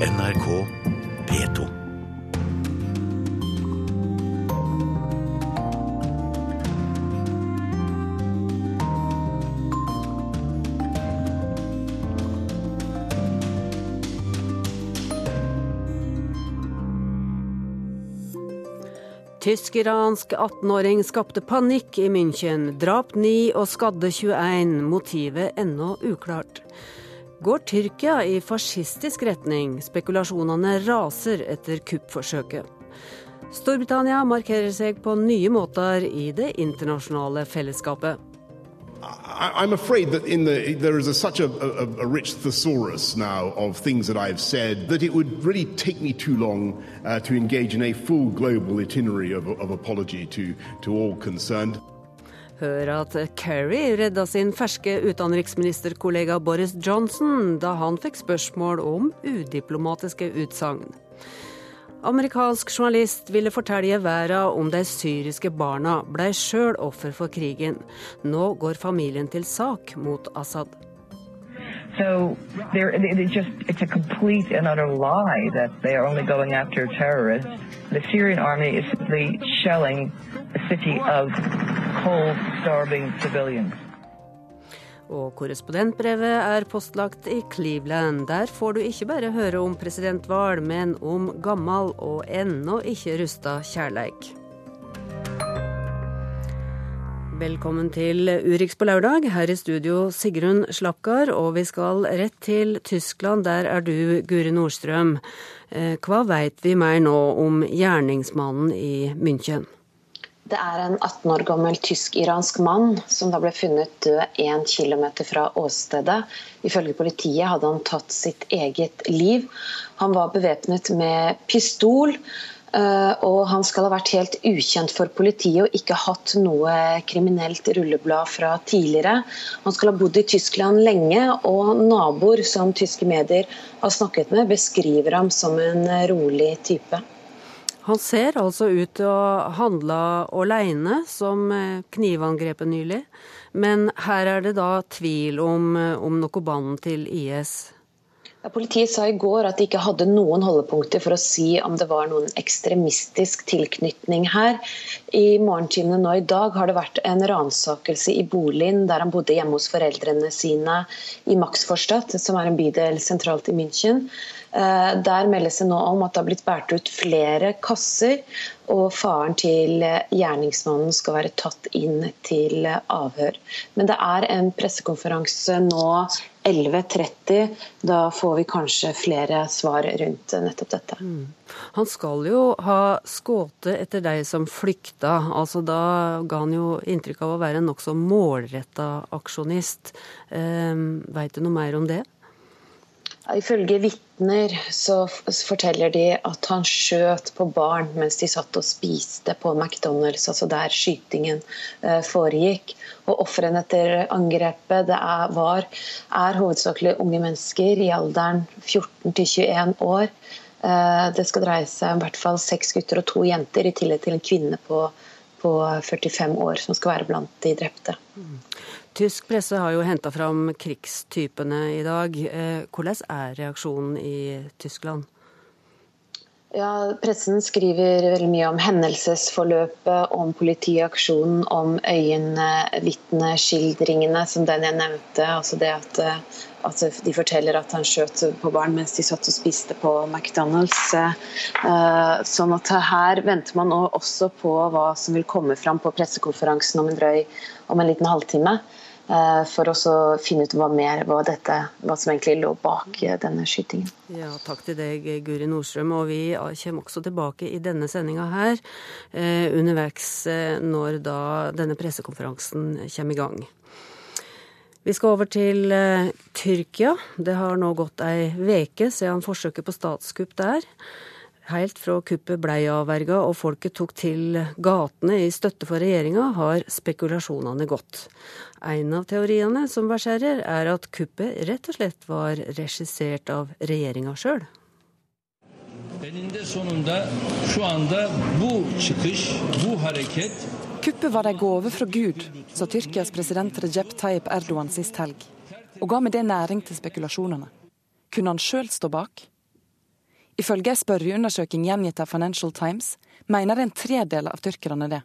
NRK P2. Tysk-iransk 18-åring skapte panikk i München. Drap 9 og skadde 21. Motivet ennå uklart. Går Tyrkia i fascistisk retning? Spekulasjonene raser etter kuppforsøket. Storbritannia markerer seg på nye måter i det internasjonale fellesskapet. I'm afraid that in the, there is a, such a, a, a, rich thesaurus now of things that I've said that it would really take me too long uh, to engage in a full global itinerary of, of apology to, to all concerned. Hør at Kerry redda sin ferske utenriksministerkollega Boris Johnson da han fikk spørsmål om udiplomatiske utsagn. Amerikansk journalist ville fortelle verden om de syriske barna ble sjøl offer for krigen. Nå går familien til sak mot Assad. So just, it's a complete and utter lie that they are only going after terrorists. The Syrian army is simply shelling a city of cold, starving civilians. Og korrespondentbrevet er postlagt i Cleveland. Der får du ikke bare høre om presidentvalg, men om gammel og ennå ikke rusta kjærleik. Velkommen til Urix på lørdag. Her i studio Sigrun Slapgard, og vi skal rett til Tyskland. Der er du, Guri Nordstrøm. Eh, hva veit vi mer nå om gjerningsmannen i München? Det er en 18 år gammel tysk-iransk mann som da ble funnet død én kilometer fra åstedet. Ifølge politiet hadde han tatt sitt eget liv. Han var bevæpnet med pistol. Eh, og han skal ha vært helt ukjent for politiet og ikke hatt noe kriminelt rulleblad fra tidligere. Han skal ha bodd i Tyskland lenge, og naboer som tyske medier har snakket med, beskriver ham som en rolig type. Han ser altså ut til å handle alene, som eh, knivangrepet nylig. Men her er det da tvil om, eh, om noe bånd til IS. Politiet sa i går at de ikke hadde noen holdepunkter for å si om det var noen ekstremistisk tilknytning her. I morgentimene nå i dag har det vært en ransakelse i boligen der han bodde hjemme hos foreldrene sine i Maxforstadt, som er en bydel sentralt i München. Eh, der meldes det nå om at det har blitt båret ut flere kasser, og faren til gjerningsmannen skal være tatt inn til avhør. Men det er en pressekonferanse nå 11.30. Da får vi kanskje flere svar rundt nettopp dette. Mm. Han skal jo ha skutt etter deg som flykta. Altså, da ga han jo inntrykk av å være en nokså målretta aksjonist. Eh, Veit du noe mer om det? Ifølge vitner så forteller de at han skjøt på barn mens de satt og spiste på McDonald's, altså der skytingen eh, foregikk. Og Ofrene etter angrepet det er, var, er hovedsakelig unge mennesker i alderen 14 til 21 år. Eh, det skal dreie seg om hvert fall seks gutter og to jenter, i tillegg til en kvinne på, på 45 år som skal være blant de drepte. Tysk presse har jo henta fram krigstypene i dag. Eh, hvordan er reaksjonen i Tyskland? Ja, Pressen skriver veldig mye om hendelsesforløpet, om politiaksjonen, om øyenvitneskildringene, som den jeg nevnte. altså det at, eh, at, De forteller at han skjøt på barn mens de satt og spiste på McDonald's. Eh, sånn at her venter man også på hva som vil komme fram på pressekonferansen om en drøy om en liten halvtime. Eh, for å finne ut hva mer hva, dette, hva som egentlig lå bak eh, denne skytingen. Ja, Takk til deg, Guri Nordstrøm. Og vi kommer også tilbake i denne sendinga her eh, underveis når da denne pressekonferansen kommer i gang. Vi skal over til Tyrkia. Det har nå gått ei veke siden forsøket på statskupp der. Helt fra kuppet ble avverga og folket tok til gatene i støtte for regjeringa, har spekulasjonene gått. En av teoriene som verserer, er at kuppet rett og slett var regissert av regjeringa sjøl. Kuppet var ei gave fra Gud, sa Tyrkias president Recep Tayyip Erdogan sist helg, og ga med det næring til spekulasjonene. Kunne han sjøl stå bak? Ifølge ei spørreundersøking gjengitt av Financial Times mener en tredel av tyrkerne det.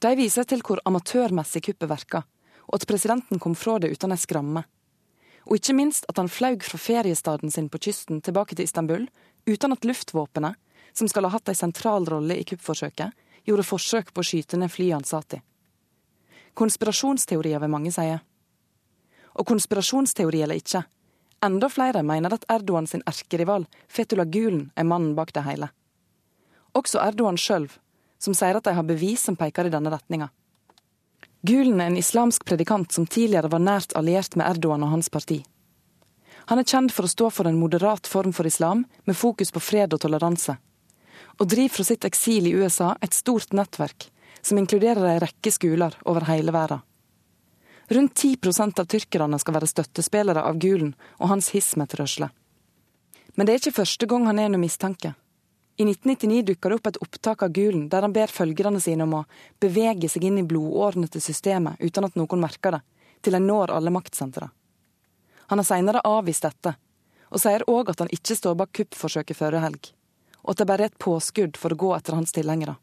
De viser til hvor amatørmessig kuppet virka, og at presidenten kom fra det uten ei skramme. Og ikke minst at han flaug fra feriestaden sin på kysten tilbake til Istanbul uten at luftvåpenet, som skal ha hatt ei sentral rolle i kuppforsøket, gjorde forsøk på å skyte ned flyet han satt i. Konspirasjonsteorier vil mange sier. Og konspirasjonsteori eller ikke, enda flere mener at Erdogan sin erkerival Fetullah Gulen er mannen bak det hele. Også Erdogan sjøl, som sier at de har bevis som peker i denne retninga. Gulen er en islamsk predikant som tidligere var nært alliert med Erdogan og hans parti. Han er kjent for å stå for en moderat form for islam, med fokus på fred og toleranse. Og driver fra sitt eksil i USA et stort nettverk, som inkluderer ei rekke skoler over hele verden. Rundt 10% av tyrkerne skal være støttespillere av Gulen og hans hismet-rørsle. Men det er ikke første gang han er under mistanke. I 1999 dukka det opp et opptak av Gulen der han ber følgerne sine om å bevege seg inn i blodårene til systemet uten at noen merker det, til en når alle maktsentre. Han har seinere avvist dette, og sier òg at han ikke står bak kuppforsøket forrige helg, og at det bare er et påskudd for å gå etter hans tilhengere.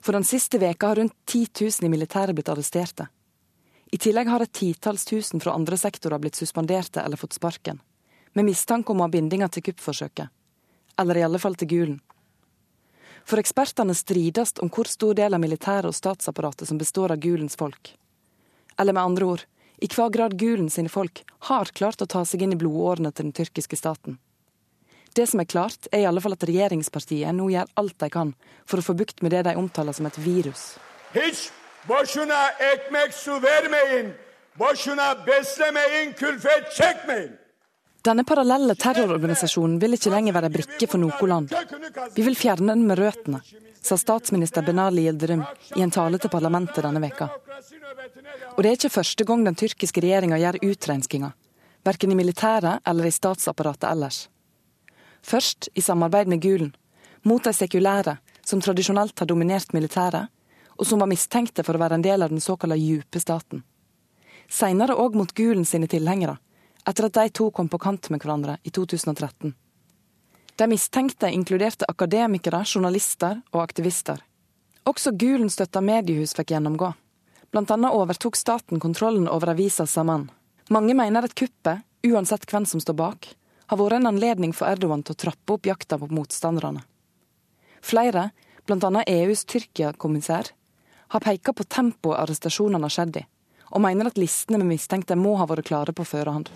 For den siste veka har rundt 10 000 i militæret blitt arresterte. I tillegg har et titalls tusen fra andre sektorer blitt suspenderte eller fått sparken, med mistanke om å ha bindinger til kuppforsøket. Eller i alle fall til Gulen. For ekspertene strides om hvor stor del av militæret og statsapparatet som består av Gulens folk. Eller med andre ord, i hva grad Gulen sine folk har klart å ta seg inn i blodårene til den tyrkiske staten. Det som er klart, er i alle fall at regjeringspartiet nå gjør alt de kan for å få bukt med det de omtaler som et virus. Hiç boşuna ekmek su vermeyin. Boşuna beslemeyin, külfet çekmeyin. Denne parallelle terrororganisasjonen vil ikke lenger være brikke for noe land. Vi vil fjerne den med røttene, sa statsminister Benali Yildirim i en tale til parlamentet denne veka. Og det er ikke første gang den tyrkiske regjeringa gjør utrenskinger, verken i militæret eller i statsapparatet ellers. Først i samarbeid med Gulen, mot de sekulære, som tradisjonelt har dominert militæret, og som var mistenkte for å være en del av den såkalte djupe staten. Seinere òg mot Gulen sine tilhengere, etter at de to kom på kant med hverandre i 2013. De mistenkte inkluderte akademikere, journalister og aktivister. Også Gulen støtta mediehus fikk gjennomgå. Blant annet overtok staten kontrollen over avisa Saman. Mange mener at kuppet, uansett hvem som står bak, har vært en anledning for Erdogan til å trappe opp jakta på motstanderne. Flere, bl.a. EUs Tyrkia-kommissær, har pekt på tempoet arrestasjonene har skjedd i, og mener at listene med mistenkte må ha vært klare på førehånd.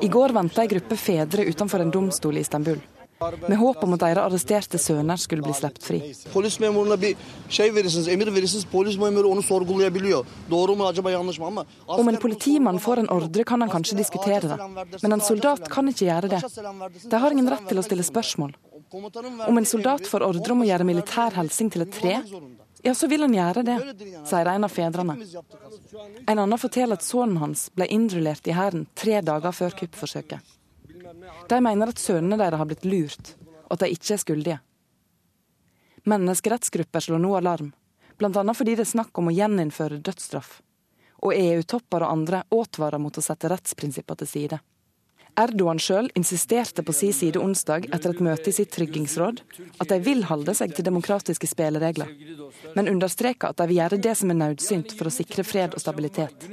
I går venta ei gruppe fedre utenfor en domstol i Istanbul med håp om at deres arresterte sønner skulle bli sluppet fri. Om en politimann får en ordre, kan han kanskje diskutere det, men en soldat kan ikke gjøre det. De har ingen rett til å stille spørsmål. Om en soldat får ordre om å gjøre militær helsing til et tre, ja, så vil han gjøre det, sier en av fedrene. En annen forteller at sønnen hans ble innrullert i hæren tre dager før kuppforsøket. De mener at sønnene deres har blitt lurt, og at de ikke er skyldige. Menneskerettsgrupper slår nå alarm, bl.a. fordi det er snakk om å gjeninnføre dødsstraff. Og EU-topper og andre advarer mot å sette rettsprinsippene til side. Erdogan sjøl insisterte på sin side onsdag etter et møte i sitt tryggingsråd at de vil holde seg til demokratiske spilleregler, men understreka at de vil gjøre det som er nødsynt for å sikre fred og stabilitet.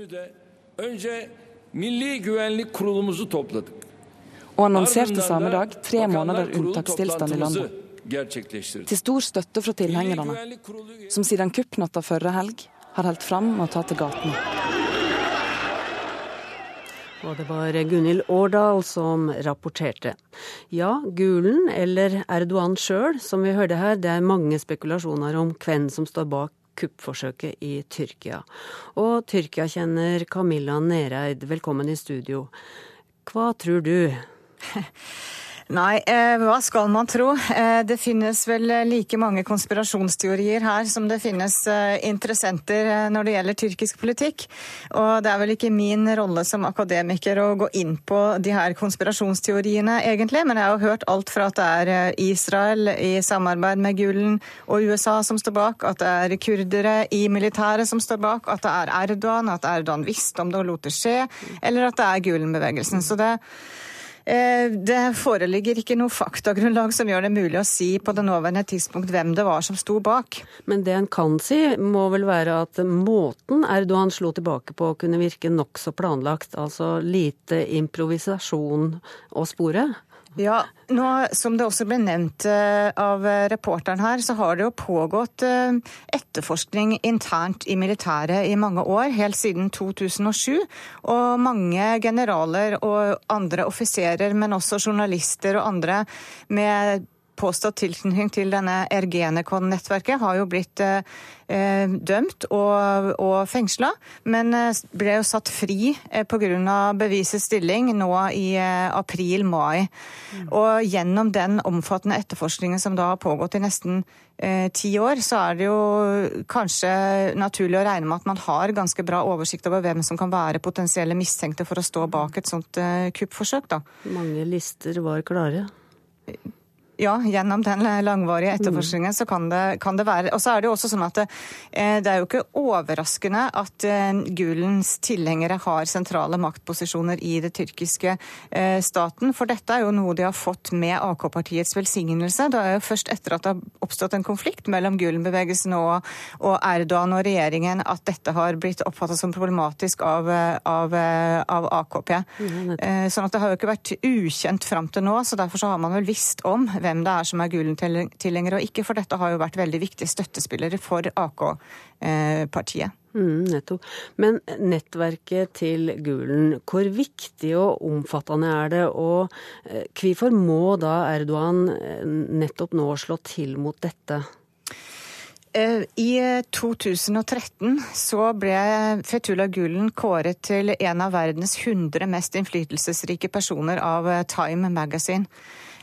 Og annonserte samme dag tre måneder unntakstilstand i landet. Til stor støtte fra tilhengerne, som siden kuppnatta forrige helg har holdt fram med å ta til gatene. Og det var Gunhild Årdal som rapporterte. Ja, Gulen, eller Erdogan sjøl, som vi hørte her, det er mange spekulasjoner om hvem som står bak kuppforsøket i Tyrkia. Og Tyrkia-kjenner Camilla Nereid, velkommen i studio. Hva tror du? Nei, eh, hva skal man tro? Eh, det finnes vel like mange konspirasjonsteorier her som det finnes eh, interessenter eh, når det gjelder tyrkisk politikk. Og det er vel ikke min rolle som akademiker å gå inn på de her konspirasjonsteoriene, egentlig. Men jeg har hørt alt fra at det er eh, Israel i samarbeid med Gulen og USA som står bak, at det er kurdere i militæret som står bak, at det er Erdogan, at Erdogan visste om det og lot det skje, eller at det er Gulen-bevegelsen. Så det Eh, det foreligger ikke noe faktagrunnlag som gjør det mulig å si på det nåværende tidspunkt hvem det var som sto bak. Men det en kan si, må vel være at måten Erdogan slo tilbake på, kunne virke nokså planlagt. Altså lite improvisasjon å spore? Ja, nå, Som det også ble nevnt uh, av reporteren her, så har det jo pågått uh, etterforskning internt i militæret i mange år, helt siden 2007. Og mange generaler og andre offiserer, men også journalister og andre med påstått tilknytning til denne Ergenekon-nettverket har jo blitt eh, eh dømt og, og fengsla, men eh, ble jo satt fri eh, pga. bevisets stilling nå i eh, april-mai. Mm. Og gjennom den omfattende etterforskningen som da har pågått i nesten eh, ti år, så er det jo kanskje naturlig å regne med at man har ganske bra oversikt over hvem som kan være potensielle mistenkte for å stå bak et sånt kuppforsøk, da. Mange lister var klare. Ja, gjennom den langvarige etterforskningen så kan det, kan det være. Og så er det jo også sånn at det, eh, det er jo ikke overraskende at eh, Gulens tilhengere har sentrale maktposisjoner i det tyrkiske eh, staten. For dette er jo noe de har fått med AK-partiets velsignelse. Det er jo først etter at det har oppstått en konflikt mellom Gulen-bevegelsen og, og, Erdogan og regjeringen at dette har blitt oppfattet som problematisk av, av, av AKP. Sånn at det har jo ikke vært ukjent fram til nå, så derfor så har man vel visst om hvem det er som er Gulen-tilhengere og ikke, for dette har jo vært veldig viktige støttespillere for AK-partiet. Mm, nettopp. Men nettverket til Gulen, hvor viktig og omfattende er det? Og eh, hvorfor må da Erdogan eh, nettopp nå slå til mot dette? Eh, I 2013 så ble Fetullah Gulen kåret til en av verdens 100 mest innflytelsesrike personer av Time Magazine.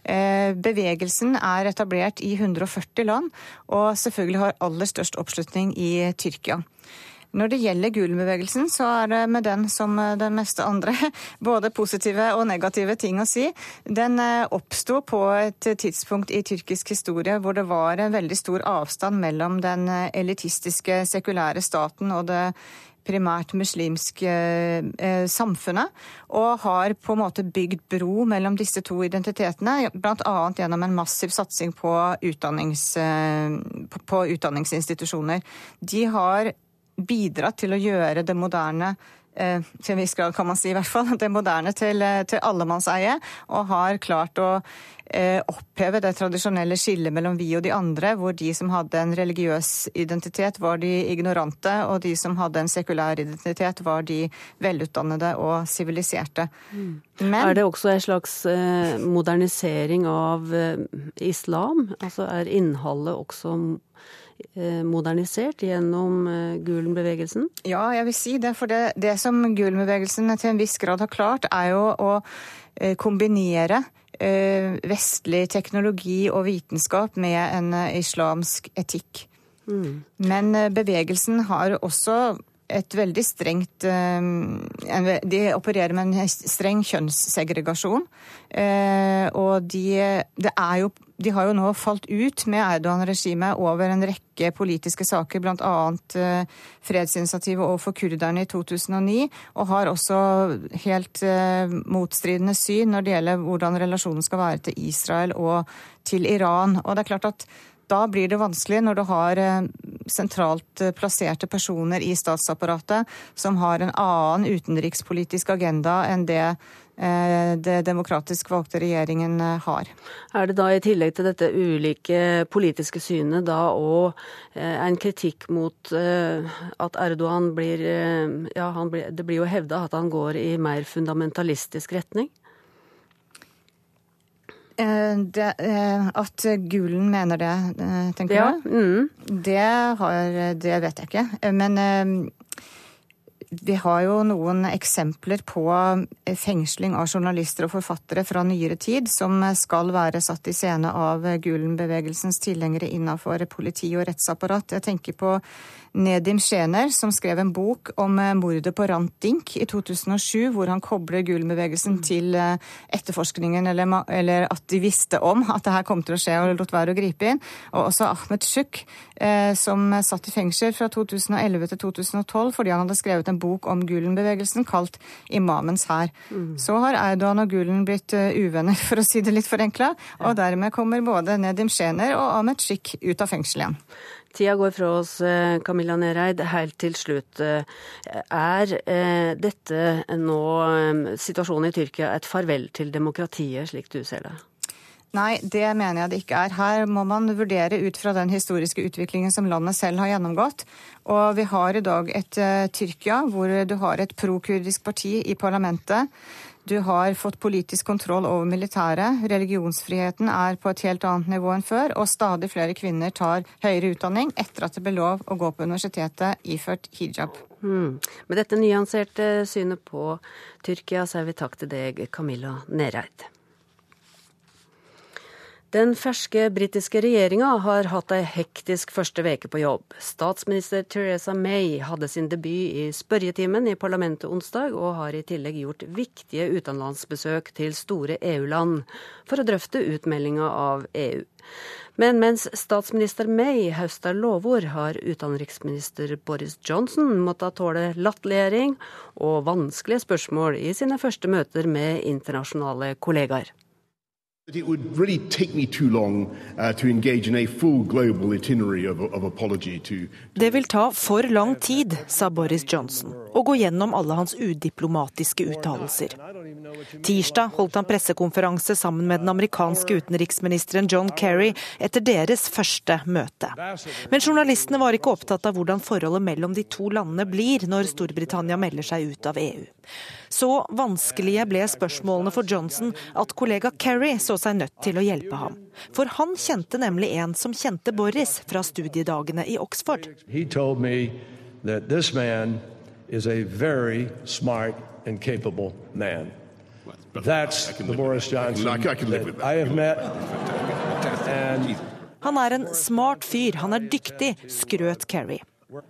Eh, bevegelsen er etablert i 140 land, og selvfølgelig har aller størst oppslutning i Tyrkia. Når det gjelder Gulen-bevegelsen, så er det med den som det meste andre både positive og negative ting å si. Den eh, oppsto på et tidspunkt i tyrkisk historie hvor det var en veldig stor avstand mellom den elitistiske sekulære staten og det primært muslimsk eh, samfunnet, og har på en måte bygd bro mellom disse to identitetene, bl.a. gjennom en massiv satsing på, utdannings, eh, på utdanningsinstitusjoner. De har bidratt til å gjøre det moderne eh, til en viss grad, kan man si i hvert fall, det moderne til, til allemannseie, og har klart å Eh, oppheve det tradisjonelle skillet mellom vi og de andre, hvor de som hadde en religiøs identitet, var de ignorante, og de som hadde en sekulær identitet, var de velutdannede og siviliserte. Mm. er det også en slags eh, modernisering av eh, islam? Altså er innholdet også modernisert gjennom Gulen-bevegelsen? Ja, jeg vil si det. For det, det som Gulen-bevegelsen til en viss grad har klart, er jo å kombinere Eh, vestlig teknologi og vitenskap med en eh, islamsk etikk. Mm. Men eh, bevegelsen har også et veldig strengt De opererer med en streng kjønnssegregasjon. Og de, det er jo de har jo nå falt ut med Erdogan-regimet over en rekke politiske saker, bl.a. Eh, fredsinitiativet overfor kurderne i 2009, og har også helt eh, motstridende syn når det gjelder hvordan relasjonen skal være til Israel og til Iran. Og det er klart at da blir det vanskelig når du har eh, sentralt plasserte personer i statsapparatet som har en annen utenrikspolitisk agenda enn det Eh, det demokratisk valgte regjeringen eh, har. Er det da i tillegg til dette ulike politiske synet da òg eh, en kritikk mot at Erdogan blir Ja, blir, det blir jo hevda at han går i mer fundamentalistisk retning? Det, at Gulen mener det, tenker ja. du? Mm. Det, har, det vet jeg ikke. Men vi har jo noen eksempler på eh, fengsling av journalister og forfattere fra nyere tid, som skal være satt i scene av Gulen-bevegelsens tilhengere innenfor politi og rettsapparat. Jeg tenker på Nedim Schener, som skrev en bok om eh, mordet på Rant Dink i 2007, hvor han kobler Gulen-bevegelsen til eh, etterforskningen, eller, eller, at de visste om at det her kom til å skje og lot være å gripe inn. Og også Ahmed Shuk, som satt i fengsel fra 2011 til 2012 fordi han hadde skrevet en bok om Gulen-bevegelsen kalt 'Imamens hær'. Mm. Så har Erdogan og Gulen blitt eh, uvenner, for å si det litt forenkla, og dermed kommer både Nedim Schener og Ahmed Shik ut av fengsel igjen. Tida går fra oss, eh, Camilla Nereid. Helt til slutt. Er dette nå, situasjonen i Tyrkia, et farvel til demokratiet, slik du ser det? Nei, det mener jeg det ikke er. Her må man vurdere ut fra den historiske utviklingen som landet selv har gjennomgått. Og vi har i dag et uh, Tyrkia hvor du har et prokurdisk parti i parlamentet. Du har fått politisk kontroll over militæret. Religionsfriheten er på et helt annet nivå enn før. Og stadig flere kvinner tar høyere utdanning etter at det ble lov å gå på universitetet iført hijab. Mm. Med dette nyanserte synet på Tyrkia sier vi takk til deg, Camilla Nereid. Den ferske britiske regjeringa har hatt ei hektisk første veke på jobb. Statsminister Theresa May hadde sin debut i spørretimen i parlamentet onsdag, og har i tillegg gjort viktige utenlandsbesøk til store EU-land for å drøfte utmeldinga av EU. Men mens statsminister May høster lovord, har utenriksminister Boris Johnson måttet tåle latterliggjøring og vanskelige spørsmål i sine første møter med internasjonale kollegaer. It would really take me too long uh, to engage in a full global itinerary of, of apology to, Det vil ta for lang tid, sa Boris Johnson, å gå gjennom alle hans udiplomatiske uttalelser. Tirsdag holdt han pressekonferanse sammen med den amerikanske utenriksministeren John Kerry etter deres første møte. Men journalistene var ikke opptatt av hvordan forholdet mellom de to landene blir når Storbritannia melder seg ut av EU. Så vanskelige ble spørsmålene for Johnson at kollega Kerry så seg nødt til å hjelpe ham. For han kjente nemlig en som kjente Boris fra studiedagene i Oxford. He told me that this man is a very smart and capable man. That's the Boris Johnson that I have met. And han er en smart fyr, han er dyktig, skrøt Kerry.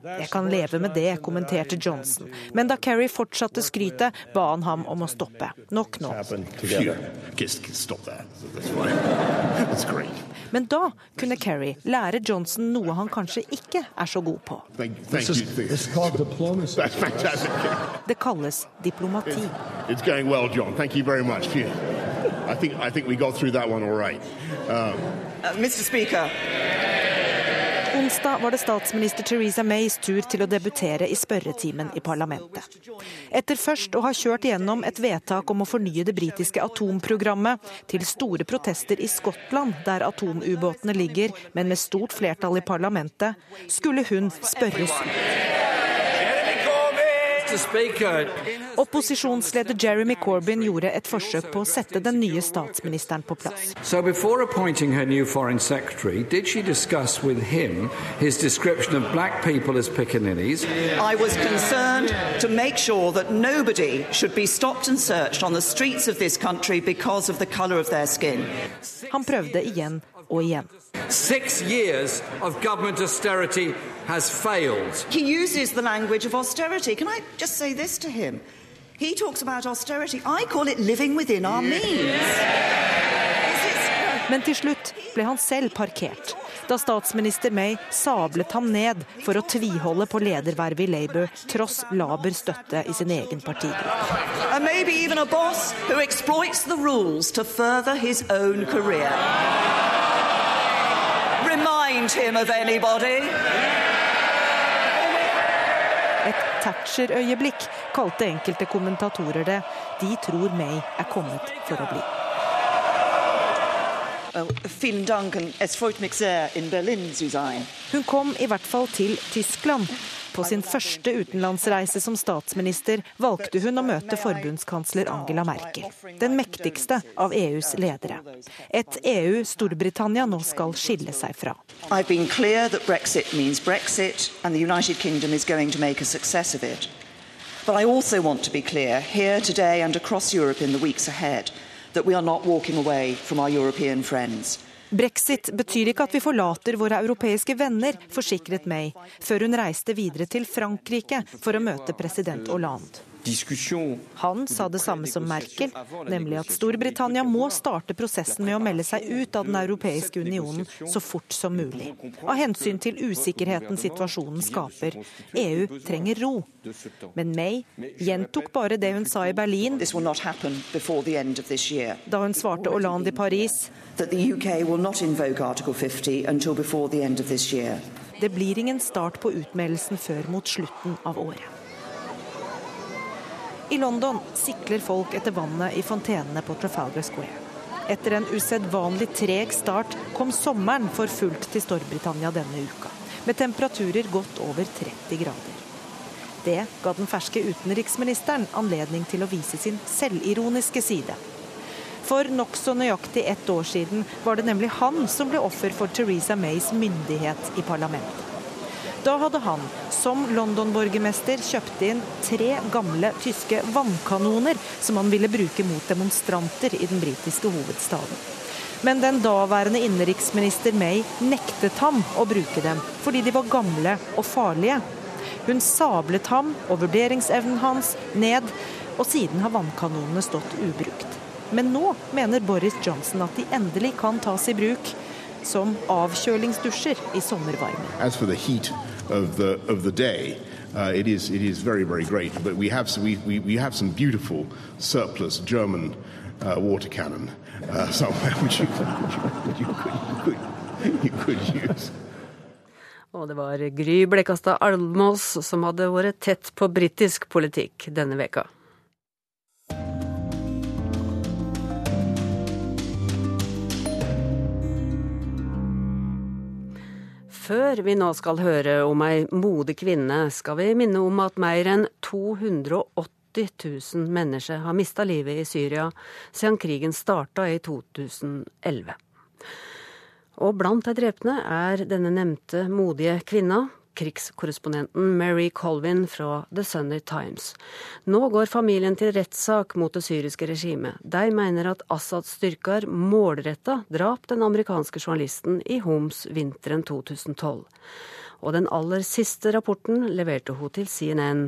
Jeg kan leve med det, kommenterte Johnson. Men da Kerry fortsatte skrytet, ba han ham om å stoppe. Nok nå. Men da kunne Kerry lære Johnson noe han kanskje ikke er så god på. Det kalles diplomati. Well, John. Thank you very much. I think, I think we got through that one all right. Um, uh, Mr. Speaker. Onsdag var det statsminister Theresa Mays tur til å debutere i spørretimen i parlamentet. Etter først å ha kjørt gjennom et vedtak om å fornye det britiske atomprogrammet, til store protester i Skottland, der atomubåtene ligger, men med stort flertall i parlamentet, skulle hun spørres. Opposisjonsleder Jeremy Corbyn gjorde et forsøk på å sette den nye statsministeren på plass. So before appointing her new foreign secretary, did she discuss with him his description of black people as pickaninnies? I was concerned to make sure that nobody should be stopped and searched on the streets of this country because of the color of their skin. Han prøvde igjen og igjen. Six years of government austerity has failed. He uses the language of austerity. Can I just say this to him? He talks about austerity. I call it living within our means. Men til slutt ble han selv parkert da statsminister May sablet ham ned for å tviholde på ledervervet i Labour, tross laber støtte i sin egen partigruppe. Et Thatcher-øyeblikk kalte enkelte kommentatorer det. De tror May er kommet for å bli. Hun kom i hvert fall til Tyskland. På sin første utenlandsreise som statsminister valgte hun å møte forbundskansler Angela Merkel, den mektigste av EUs ledere. Et EU Storbritannia nå skal skille seg fra. But I also want to be clear here today and across Europe in the weeks ahead that we are not walking away from our European. Brexit betyr ikke at vi forlater våre europeiske venner, forsikret May, før hun reiste videre til Frankrike for å møte president Hollande. Han sa det samme som Merkel, nemlig at Storbritannia må starte prosessen med å melde seg ut av Den europeiske unionen så fort som mulig. Av hensyn til usikkerheten situasjonen skaper. EU trenger ro. Men May gjentok bare det hun sa i Berlin da hun svarte Hollande i Paris. Det blir ingen start på utmeldelsen før mot slutten av året. I London sikler folk etter vannet i fontenene på Trafalgar Square. Etter en usedvanlig treg start kom sommeren for fullt til Storbritannia denne uka, med temperaturer godt over 30 grader. Det ga den ferske utenriksministeren anledning til å vise sin selvironiske side. For nokså nøyaktig ett år siden var det nemlig han som ble offer for Teresa Mays myndighet i parlamentet. Da hadde han, som London-borgermester, kjøpt inn tre gamle tyske vannkanoner som han ville bruke mot demonstranter i den britiske hovedstaden. Men den daværende innenriksminister May nektet ham å bruke dem, fordi de var gamle og farlige. Hun sablet ham og vurderingsevnen hans ned, og siden har vannkanonene stått ubrukt. Men nå mener Boris Johnson at de endelig kan tas i bruk som avkjølingsdusjer i sommervarmen of the of the day. Uh, it is it is very very great. But we have we, we, we have some beautiful surplus German uh, water cannon uh, somewhere which you, which you, could, you, could, you could use. Og det var Gry Blekastad Almås som hadde vært tett på britisk politikk denne veka. Før vi nå skal høre om ei modig kvinne, skal vi minne om at mer enn 280 000 mennesker har mista livet i Syria siden krigen starta i 2011. Og blant de drepne er denne nevnte modige kvinna, krigskorrespondenten Mary Colvin fra The Sunday Times. Nå går familien til rettssak mot det syriske regimet. De mener at Assads styrker målretta drap den amerikanske journalisten i Homs vinteren 2012. Og den aller siste rapporten leverte hun til CNN,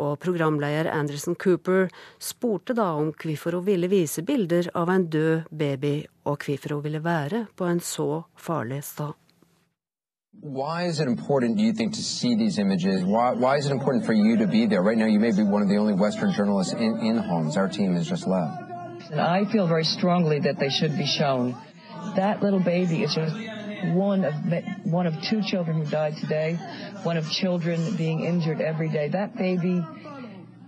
og programleder Anderson Cooper spurte da om hvorfor hun ville vise bilder av en død baby, og hvorfor hun ville være på en så farlig stad. Why is it important, do you think, to see these images? Why, why is it important for you to be there? Right now, you may be one of the only Western journalists in, in Homs. Our team has just left. And I feel very strongly that they should be shown. That little baby is just one of one of two children who died today, one of children being injured every day. That baby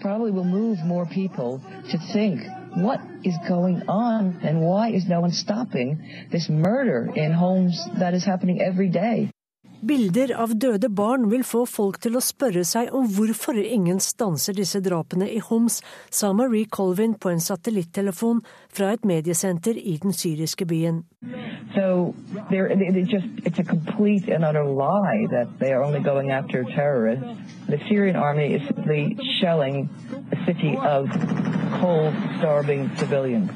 probably will move more people to think what is going on and why is no one stopping this murder in homes that is happening every day. Bilder av døde barn vil få folk til å spørre seg om hvorfor ingen stanser disse drapene i Homs, sa Marie Colvin på en satellittelefon fra et mediesenter i den syriske byen. So just, it's a complete and utter lie that they are only going after terrorists. The Syrian army is simply cold, civilians.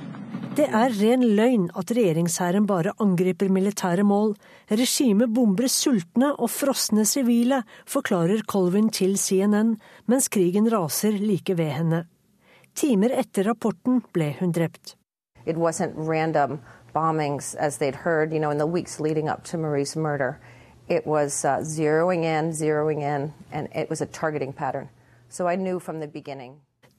Det er ren løgn at regjeringshæren bare angriper militære mål. Regimet bomber sultne og frosne sivile, forklarer Colvin til CNN, mens krigen raser like ved henne. Timer etter rapporten ble hun drept. It wasn't random bombings as they'd heard, you know, in the weeks Marie's murder. It was uh, zeroing in, zeroing in, and it was a targeting pattern. So I knew from.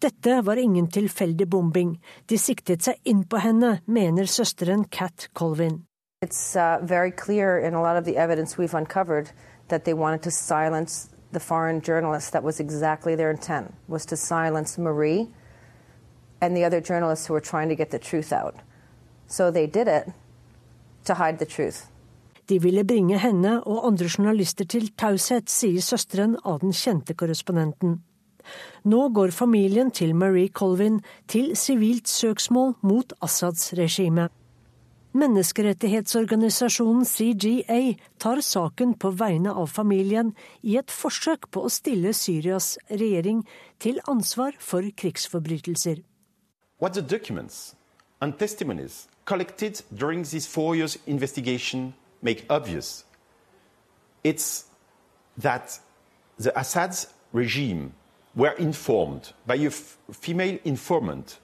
Dette var ingen tilfeldig bombing. De siktet seg inn på henne, mener søsteren Cat Colvin. It's uh, very clear in a lot of the evidence we've uncovered that they wanted to silence the foreign journalists. That was exactly their intent, was to silence Marie and the other journalists who were trying to get the truth out. So they did it to hide the truth. De ville bringe henne og andre journalister til taushet, sier søsteren av den kjente korrespondenten. Nå går familien til Marie Colvin til sivilt søksmål mot Assads regime. Menneskerettighetsorganisasjonen CGA tar saken på vegne av familien i et forsøk på å stille Syrias regjering til ansvar for krigsforbrytelser. What the documents and testimonies collected during this four years investigation make obvious, it's that the Assad's regime were informed by a female informant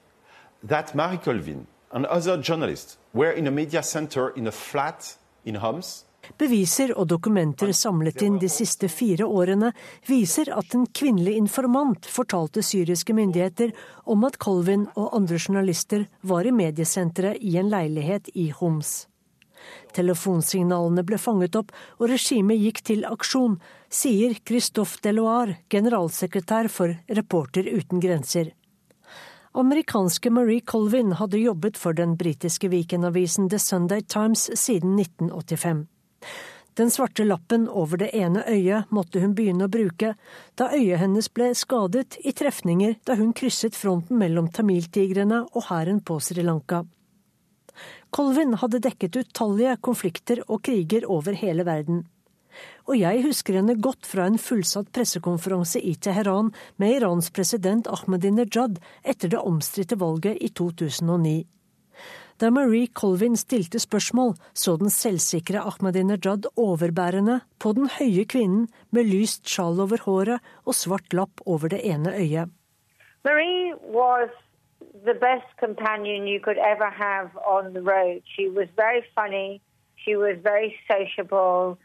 that Marie Colvin and other journalists were in a media center in a flat in Homs. Beviser og dokumenter samlet inn de siste fire årene viser at en kvinnelig informant fortalte syriske myndigheter om at Colvin og andre journalister var i mediesenteret i en leilighet i Homs. Telefonsignalene ble fanget opp, og regimet gikk til aksjon, sier Christophe Deloire, generalsekretær for Reporter uten grenser. Amerikanske Marie Colvin hadde jobbet for den britiske weekendavisen The Sunday Times siden 1985. Den svarte lappen over det ene øyet måtte hun begynne å bruke da øyet hennes ble skadet i trefninger da hun krysset fronten mellom tamiltigrene og hæren på Sri Lanka. Colvin hadde dekket utallige konflikter og kriger over hele verden. Og jeg husker henne godt fra en fullsatt pressekonferanse i Teheran med Irans president Ahmadinejad etter det omstridte valget i 2009. Da Marie Colvin stilte spørsmål, så den selvsikre Ahmadinejad overbærende på den høye kvinnen med lyst sjal over håret og svart lapp over det ene øyet. Marie was the best companion you could ever have on the road. She was very funny. She was very sociable.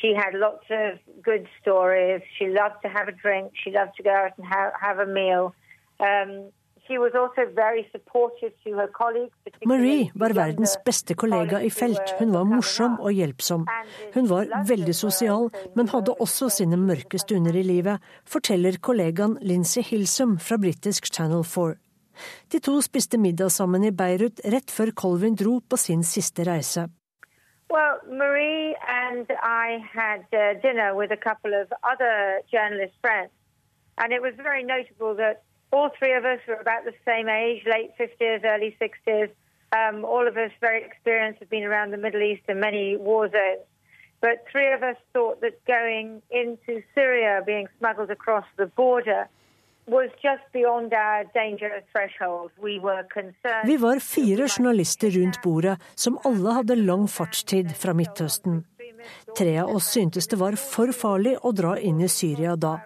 She had lots of good stories. She loved to have a drink. She loved to go out and have, have a meal. Um, Marie var verdens beste kollega i felt. Hun var morsom og hjelpsom. Hun var veldig sosial, men hadde også sine mørke stunder i livet, forteller kollegaen Lindsay Hilsum fra britisk Channel 4. De to spiste middag sammen i Beirut rett før Colvin dro på sin siste reise. Well, Marie and I had uh, dinner with a couple of other journalist friends, and it was very notable that all three of us were about the same age, late 50s, early 60s. Um, all of us very experienced, have been around the Middle East and many war zones. But three of us thought that going into Syria, being smuggled across the border, Vi var fire journalister rundt bordet som alle hadde lang fartstid fra Midtøsten. Tre av oss syntes det var for farlig å dra inn i Syria da.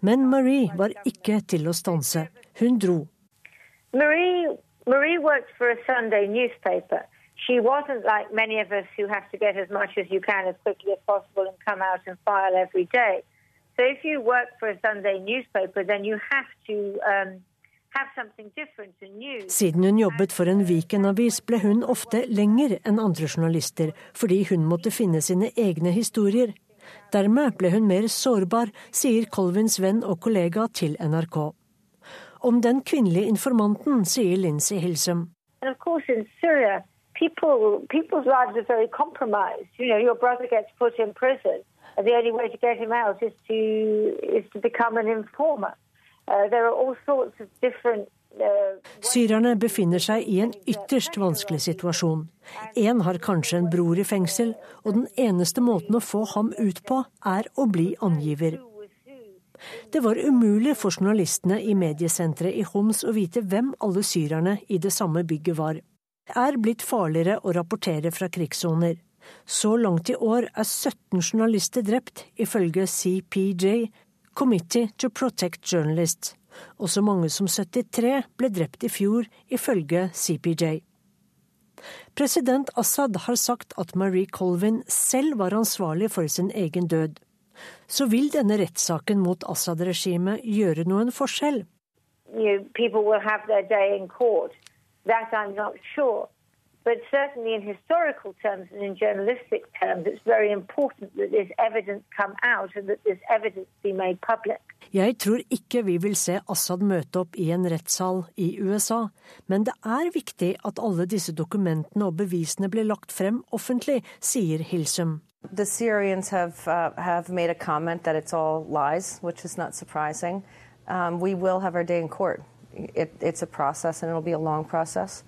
Men Marie var ikke til å stanse. Hun dro. Marie, Marie worked for a Sunday newspaper. She wasn't like many of us who have to get as much as you can as quickly as possible and come out and file every day. So if you work for a Sunday newspaper, then you have to um, have something different and new. Siden hun jobbet for en Viken-avis, ble hun ofte lenger enn andre journalister, fordi hun måtte finne sine egne historier. Dermed ble hun mer sårbar, sier Colvins venn og kollega til NRK. Om den kvinnelige informanten sier Lindsay Hilsum. And of course in Syria, people, people's lives are very compromised. You know, your brother gets put in prison the only way to get him out is to is to become an informer. Uh, there are all sorts of different uh, Syrerne befinner seg i en ytterst vanskelig situasjon. Én har kanskje en bror i fengsel, og den eneste måten å få ham ut på, er å bli angiver. Det var umulig for journalistene i mediesenteret i Homs å vite hvem alle syrerne i det samme bygget var. Det er blitt farligere å rapportere fra krigssoner. Så langt i år er 17 journalister drept, ifølge CPJ, Committee to Protect Journalists, og så mange som 73 ble drept i fjor, ifølge CPJ. President Assad har sagt at Marie Colvin selv var ansvarlig for sin egen død. Så vil denne rettssaken mot Assad-regimet gjøre noen forskjell? You But certainly in historical terms and in journalistic terms, it's very important that this evidence come out and that this evidence be made public. Jeg tror ikke vi vil se Assad møte opp i en rettssal i USA, men det er viktig at alle disse dokumentene og bevisene blir lagt frem offentlig, sier Hilsum. The Syrians have, uh, have made a comment that it's all lies, which is not surprising. Um, we will have our day in court. It, it's a process and it'll be a long process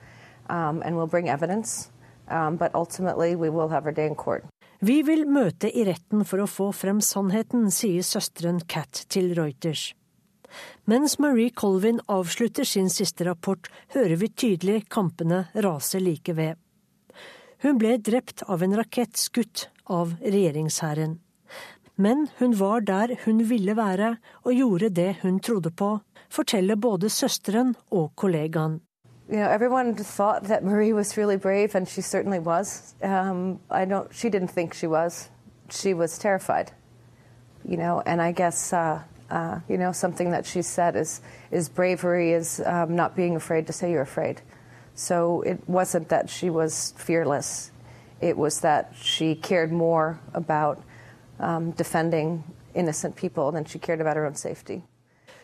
and we'll bring evidence. Um, but ultimately, we will have our day in court. Vi vil møte i retten for å få frem sannheten, sier søsteren Kat til Reuters. Mens Marie Colvin avslutter sin siste rapport, hører vi tydelig kampene rase like ved. Hun ble drept av en rakett skutt av regjeringshæren. Men hun var der hun ville være, og gjorde det hun trodde på, forteller både søsteren og kollegaen. You know, everyone thought that Marie was really brave, and she certainly was. Um, I don't. She didn't think she was. She was terrified. You know, and I guess uh, uh, you know something that she said is is bravery is um, not being afraid to say you're afraid. So it wasn't that she was fearless. It was that she cared more about um, defending innocent people than she cared about her own safety.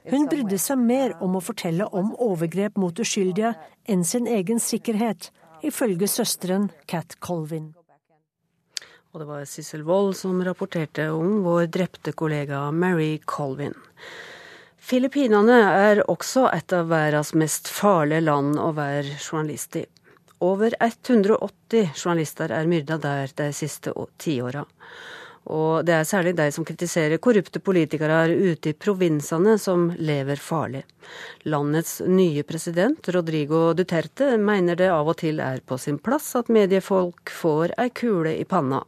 Hun brydde seg mer om å fortelle om overgrep mot uskyldige enn sin egen sikkerhet, ifølge søsteren Cat Colvin. Og det var Sissel Wold som rapporterte om vår drepte kollega Mary Colvin. Filippinene er også et av verdens mest farlige land å være journalist i. Over 180 journalister er myrda der de siste tiåra. Og det er særlig de som kritiserer korrupte politikere ute i provinsene, som lever farlig. Landets nye president, Rodrigo Duterte, mener det av og til er på sin plass at mediefolk får ei kule i panna.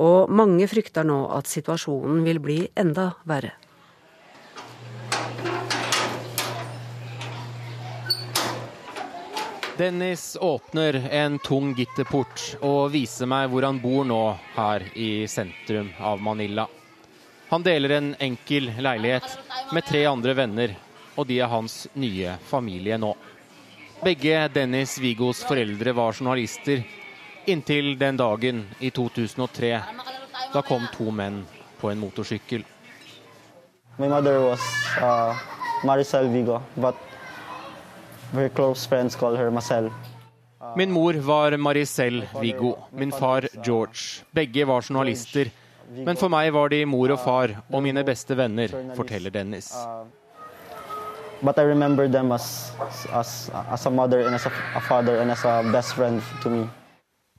Og mange frykter nå at situasjonen vil bli enda verre. Dennis åpner en tung gitterport og viser meg hvor han bor nå her i sentrum av Manila. Han deler en enkel leilighet med tre andre venner, og de er hans nye familie nå. Begge Dennis Vigos foreldre var journalister inntil den dagen i 2003 da kom to menn på en motorsykkel. My mother was uh, Maricel Vigo, but Very close friends call her Marcel. Min mor var Maricel Viggo, min far George. Begge var journalister. Men for meg var de mor og far og mine beste venner, forteller Dennis. But I remember them as, as, as a mother and as a, a father and as a best friend to me.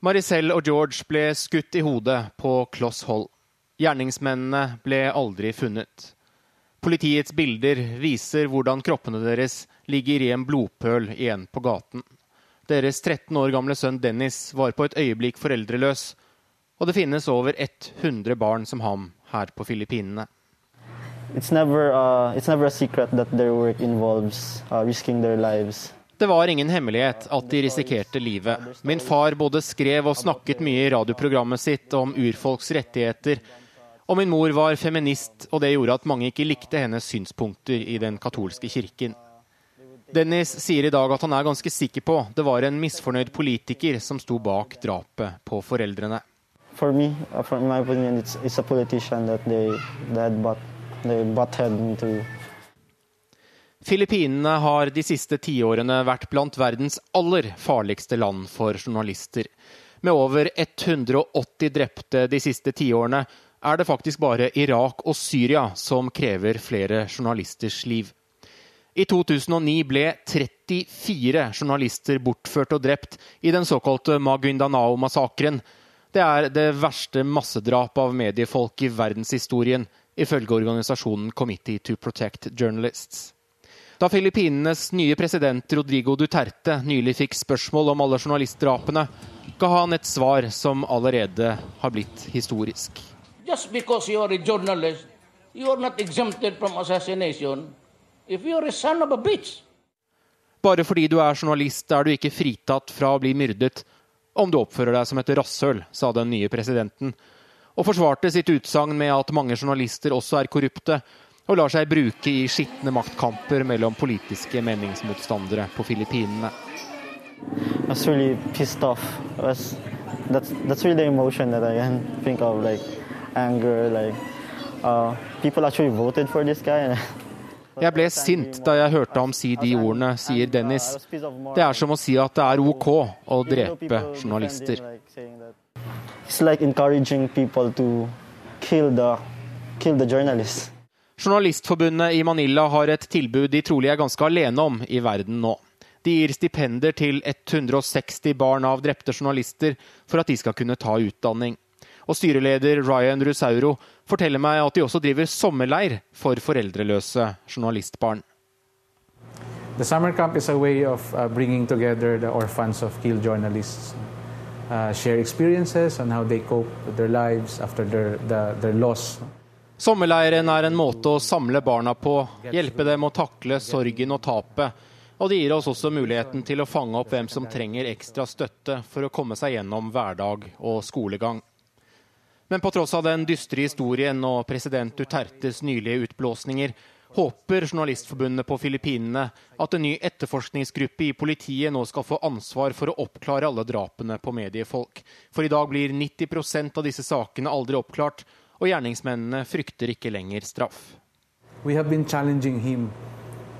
Maricel og George ble skutt i hodet på kloss hold. Gjerningsmennene ble aldri funnet. Politiets bilder viser hvordan kroppene deres ligger i en blodpøl igjen på gaten. Deres 13 år gamle sønn Dennis var på et øyeblikk foreldreløs, og det finnes over 100 barn som ham her på Filippinene. Never, uh, uh, det var ingen hemmelighet at de risikerte livet. Min far både skrev og snakket mye i radioprogrammet sitt om urfolks rettigheter og min mor var feminist, og det gjorde at mange ikke likte hennes synspunkter i den katolske kirken. Dennis sier i dag at han er ganske sikker på det var en misfornøyd politiker som sto bak drapet på foreldrene. For me, uh, for my opinion, it's, it's a politician that they, that they. Filippinene har de siste tiårene vært blant verdens aller farligste land for journalister. Med over 180 drepte de siste tiårene er det faktisk bare Irak og Syria som krever flere journalisters liv. I 2009 ble 34 journalister bortført og drept i den såkalte Maguindanao-massakren. Det er det verste massedrapet av mediefolk i verdenshistorien, ifølge organisasjonen Committee to Protect Journalists. Da Filippinenes nye president Rodrigo Duterte nylig fikk spørsmål om alle journalistdrapene, ga han et svar som allerede har blitt historisk. Just because you are a journalist, you are not exempted from assassination. If you're a son of a bitch. Bare fordi du er journalist, er du ikke fritatt fra å bli myrdet om du oppfører deg som et rasshøl, sa den nye presidenten, og forsvarte sitt utsagn med at mange journalister også er korrupte og lar seg bruke i skitne maktkamper mellom politiske meningsmotstandere på Filippinene. Really pissed off. That's, that's, that's really the emotion that I can think of. Like, anger. Like, uh, people actually voted for this guy. Jeg ble sint da jeg hørte ham si de ordene, sier Dennis. Det er som å si at det er OK å drepe journalister. Journalistforbundet i Manila har et tilbud de trolig er ganske alene om i verden nå. De gir stipender til 160 barn av drepte journalister for at de skal kunne ta utdanning. Og styreleder Ryan Rusauro forteller meg at de også driver sommerleir for foreldreløse journalistbarn. The summer camp is a way of uh, bringing together the orphans of killed journalists, uh, share experiences on how they cope with their lives after their, the, their loss. Sommerleiren er en måte å samle barna på, hjelpe dem å takle sorgen og tapet. Og det gir oss også muligheten til å fange opp hvem som trenger ekstra støtte for å komme seg gjennom hverdag og skolegang. Men på tross av den dystre historien og president Dutertes nylige utblåsninger, håper Journalistforbundet på Filippinene at en ny etterforskningsgruppe i politiet nå skal få ansvar for å oppklare alle drapene på mediefolk. For i dag blir 90% av disse sakene aldri oppklart, og gjerningsmennene frykter ikke lenger straff. We have been challenging him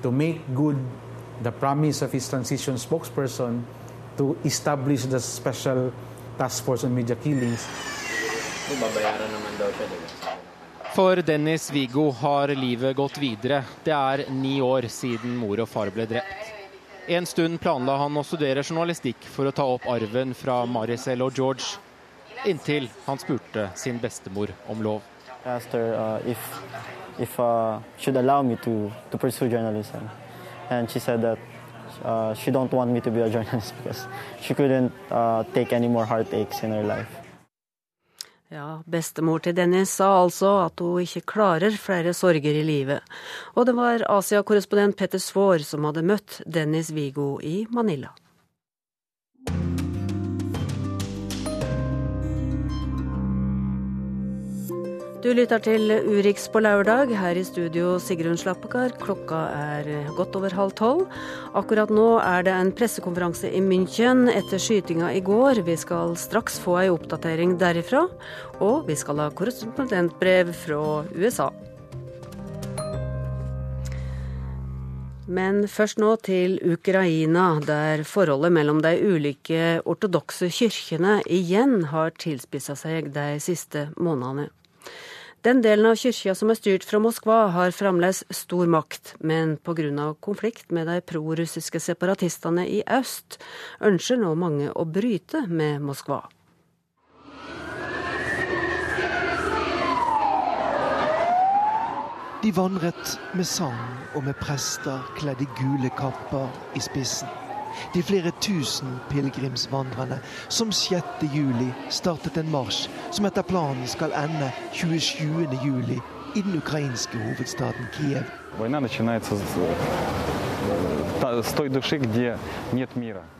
to make good the promise of his transition spokesperson to establish the special task force on media killings. For Dennis Vigo har livet gått videre. Det er ni år siden mor og far ble drept. En stund planla han å studere journalistikk for å ta opp arven fra Maricel og George inntil han spurte sin bestemor om lov. Her, uh, if, if uh, should allow me to, to pursue journalism. And she said that uh, she don't want me to be a journalist because she couldn't uh, take any more heartaches in her life. Ja, bestemor til Dennis sa altså at hun ikke klarer flere sorger i livet. Og det var Asia-korrespondent Petter Svaar som hadde møtt Dennis Vigo i Manila. Du lytter til Urix på lørdag. Her i studio Sigrun Slappekar. Klokka er godt over halv tolv. Akkurat nå er det en pressekonferanse i München etter skytinga i går. Vi skal straks få ei oppdatering derifra. Og vi skal ha korrespondentbrev fra USA. Men først nå til Ukraina, der forholdet mellom de ulike ortodokse kirkene igjen har tilspissa seg de siste månedene. Den delen av kyrkja som er styrt fra Moskva, har fremdeles stor makt, men pga. konflikt med de prorussiske separatistene i øst, ønsker nå mange å bryte med Moskva. De vandret med sang og med prester kledd i gule kapper i spissen de flere tusen pilegrimsvandrerne som 6. juli startet en marsj som etter planen skal ende 27. juli i den ukrainske hovedstaden Kiev.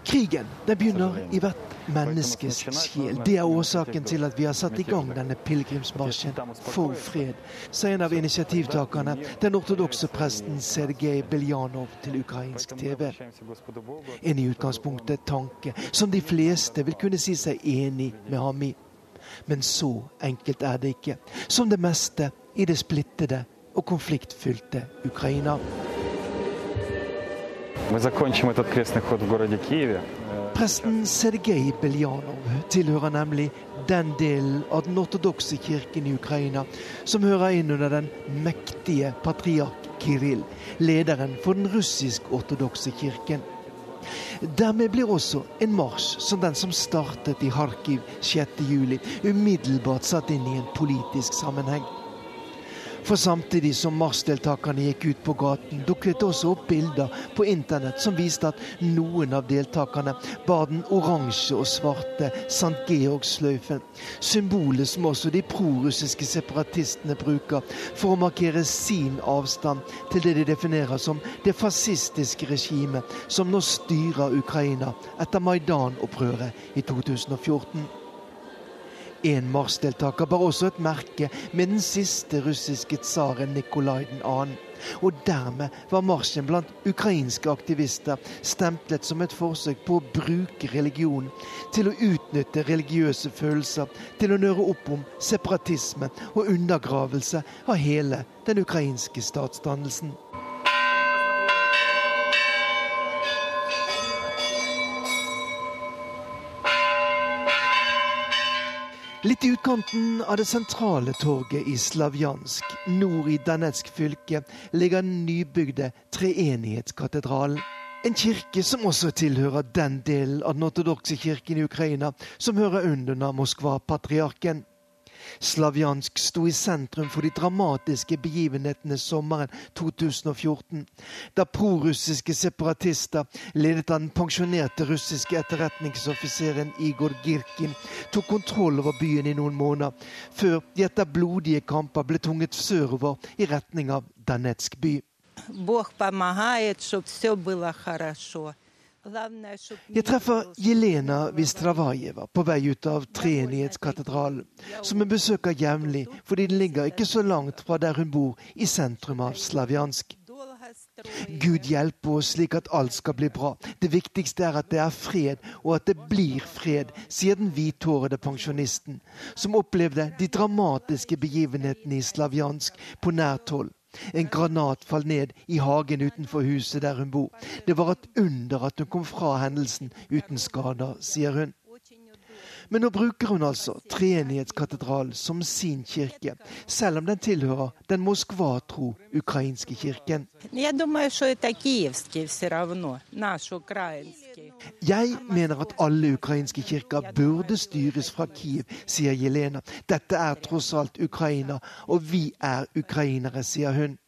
Krigen den begynner i hvert menneskes sjel. Det er årsaken til at vi har satt i gang denne pilegrimsmarsjen for fred, sier en av initiativtakerne, den ortodokse presten Sergej Beljanov til ukrainsk TV. En i utgangspunktet tanke som de fleste vil kunne si seg enig med ham i. Men så enkelt er det ikke. Som det meste i det splittede og konfliktfylte Ukraina. Мы закончим этот крестный ход в городе Киеве. Presten Sergej Beljanov tilhører nemlig den delen av den ortodokse kirken i Ukraina som hører inn under den mektige patriark Kiril, lederen for den russisk-ortodokse kirken. Dermed blir også en marsj som den som startet i Kharkiv 6.7, umiddelbart satt inn i en politisk sammenheng. For samtidig som marsdeltakerne gikk ut på gaten, dukket også opp bilder på internett som viste at noen av deltakerne bar den oransje og svarte St. Georg-sløyfen. Symbolet som også de prorussiske separatistene bruker for å markere sin avstand til det de definerer som det fascistiske regimet som nå styrer Ukraina etter Maidan-opprøret i 2014. En marsjdeltaker bar også et merke med den siste russiske tsaren Nikolai 2. Og dermed var marsjen blant ukrainske aktivister stemplet som et forsøk på å bruke religion til å utnytte religiøse følelser til å nøre opp om separatisme og undergravelse av hele den ukrainske statsdannelsen. Litt i utkanten av det sentrale torget i Slavjansk, nord i Danetsk fylke, ligger den nybygde treenighetskatedralen. En kirke som også tilhører den delen av den ortodokse kirken i Ukraina som hører under Moskva-patriarken. Slavjansk sto i sentrum for de dramatiske begivenhetene sommeren 2014, da prorussiske separatister, ledet av den pensjonerte russiske etterretningsoffiseren Igor Girkin, tok kontroll over byen i noen måneder, før de etter blodige kamper ble tvunget sørover i retning av Danetsk by. Бог помогает, чтобы все было хорошо. Jeg treffer Jelena Vistravajeva på vei ut av Treenighetskatedralen, som hun besøker jevnlig fordi den ligger ikke så langt fra der hun bor, i sentrum av Slavjansk. Gud hjelpe oss slik at alt skal bli bra. Det viktigste er at det er fred, og at det blir fred, sier den hvithårede pensjonisten, som opplevde de dramatiske begivenhetene i Slavjansk på nært hold. En granat falt ned i hagen utenfor huset der hun bor. Det var et under at hun kom fra hendelsen uten skader, sier hun. Men nå bruker hun altså Treenighetskatedralen som sin kirke, selv om den tilhører den Moskva-tro ukrainske kirken. Jeg mener at alle ukrainske kirker burde styres fra Kiev, sier Jelena. Dette er tross alt Ukraina, og vi er ukrainere, sier hun.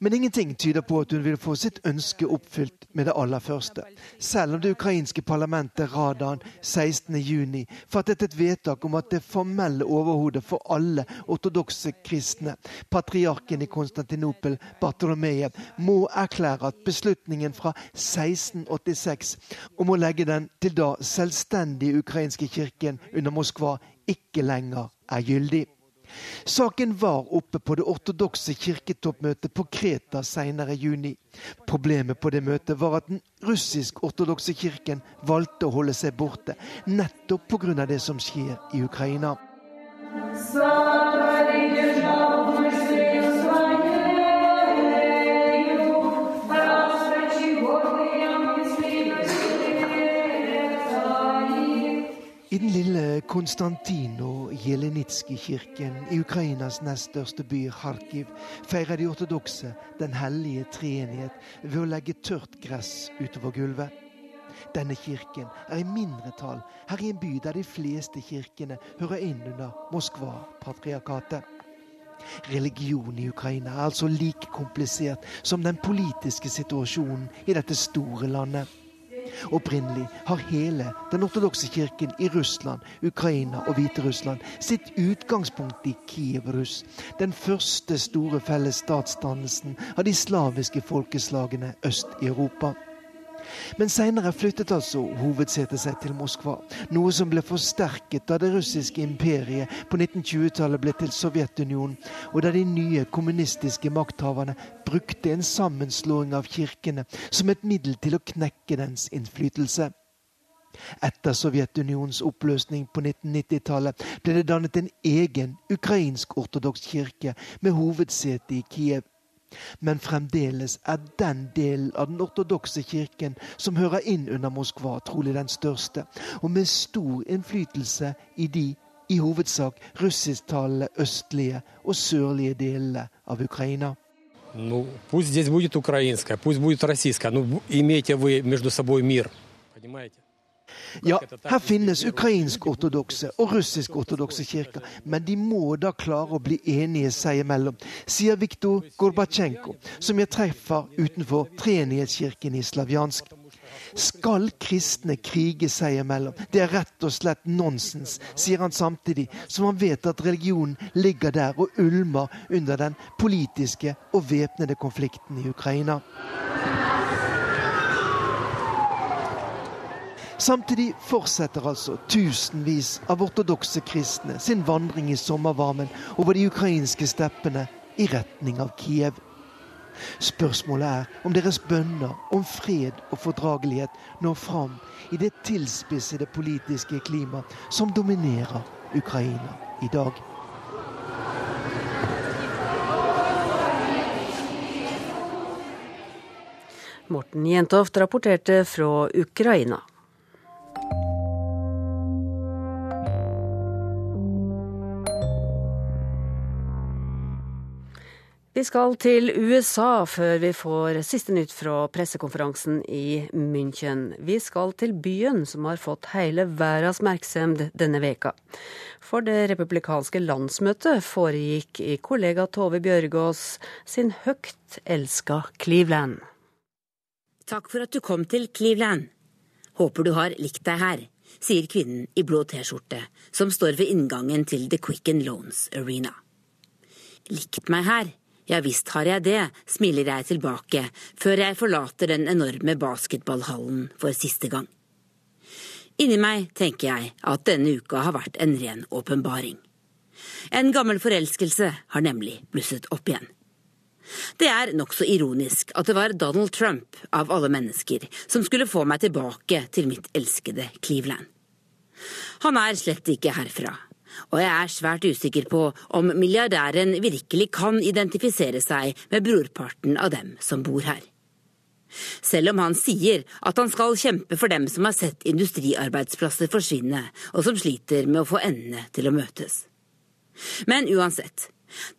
Men ingenting tyder på at hun vil få sitt ønske oppfylt med det aller første. Selv om det ukrainske parlamentet Radan 16.6 fattet et vedtak om at det formelle overhodet for alle ortodokse kristne, patriarken i Konstantinopel, Bartolomejev, må erklære at beslutningen fra 1686 om å legge den til da selvstendige ukrainske kirken under Moskva ikke lenger er gyldig. Saken var oppe på det ortodokse kirketoppmøtet på Kreta senere i juni. Problemet på det møtet var at den russisk-ortodokse kirken valgte å holde seg borte, nettopp pga. det som skjer i Ukraina. I den lille Konstantino Jelenitskij-kirken i Ukrainas nest største by, Kharkiv, feirer de ortodokse Den hellige treenighet ved å legge tørt gress utover gulvet. Denne kirken er i mindretall her i en by der de fleste kirkene hører inn under Moskva-patriarkatet. Religion i Ukraina er altså like komplisert som den politiske situasjonen i dette store landet. Opprinnelig har hele den ortodokse kirken i Russland, Ukraina og Hviterussland sitt utgangspunkt i Kiev-Russ, den første store felles statsdannelsen av de slaviske folkeslagene øst i Europa. Men seinere flyttet altså hovedsetet seg til Moskva, noe som ble forsterket da det russiske imperiet på 1920-tallet ble til Sovjetunionen, og da de nye kommunistiske makthaverne brukte en sammenslåing av kirkene som et middel til å knekke dens innflytelse. Etter Sovjetunionens oppløsning på 1990-tallet ble det dannet en egen ukrainsk-ortodoks kirke med hovedsete i Kiev. Men fremdeles er den delen av den ortodokse kirken som hører inn under Moskva, trolig den største, og med stor innflytelse i de i hovedsak russisktalende østlige og sørlige delene av Ukraina. Ну, пусть здесь будет украинская, пусть будет российская. Ну, имейте вы между собой мир. Понимаете? Ja, her finnes ukrainsk-ortodokse og russisk-ortodokse kirker, men de må da klare å bli enige seg imellom, sier Viktor Gorbatsjenko, som jeg treffer utenfor Treenighetskirken i Slavjansk. Skal kristne krige seg imellom? Det er rett og slett nonsens, sier han samtidig som han vet at religionen ligger der og ulmer under den politiske og væpnede konflikten i Ukraina. Samtidig fortsetter altså tusenvis av ortodokse kristne sin vandring i sommervarmen over de ukrainske steppene i retning av Kiev. Spørsmålet er om deres bønner om fred og fordragelighet når fram i det tilspissede politiske klima som dominerer Ukraina i dag. Morten Jentoft rapporterte fra Ukraina. Vi skal til USA før vi får siste nytt fra pressekonferansen i München. Vi skal til byen som har fått hele verdens oppmerksomhet denne veka. For det republikanske landsmøtet foregikk i kollega Tove Bjørgaas sin høgt elska Cleveland. Takk for at du kom til Cleveland. Håper du har likt deg her, sier kvinnen i blå T-skjorte som står ved inngangen til The Quicken Loans Arena. Likt meg her? Ja visst har jeg det, smiler jeg tilbake før jeg forlater den enorme basketballhallen for siste gang. Inni meg tenker jeg at denne uka har vært en ren åpenbaring. En gammel forelskelse har nemlig blusset opp igjen. Det er nokså ironisk at det var Donald Trump, av alle mennesker, som skulle få meg tilbake til mitt elskede Cleveland. Han er slett ikke herfra, og jeg er svært usikker på om milliardæren virkelig kan identifisere seg med brorparten av dem som bor her. Selv om han sier at han skal kjempe for dem som har sett industriarbeidsplasser forsvinne, og som sliter med å få endene til å møtes. Men uansett,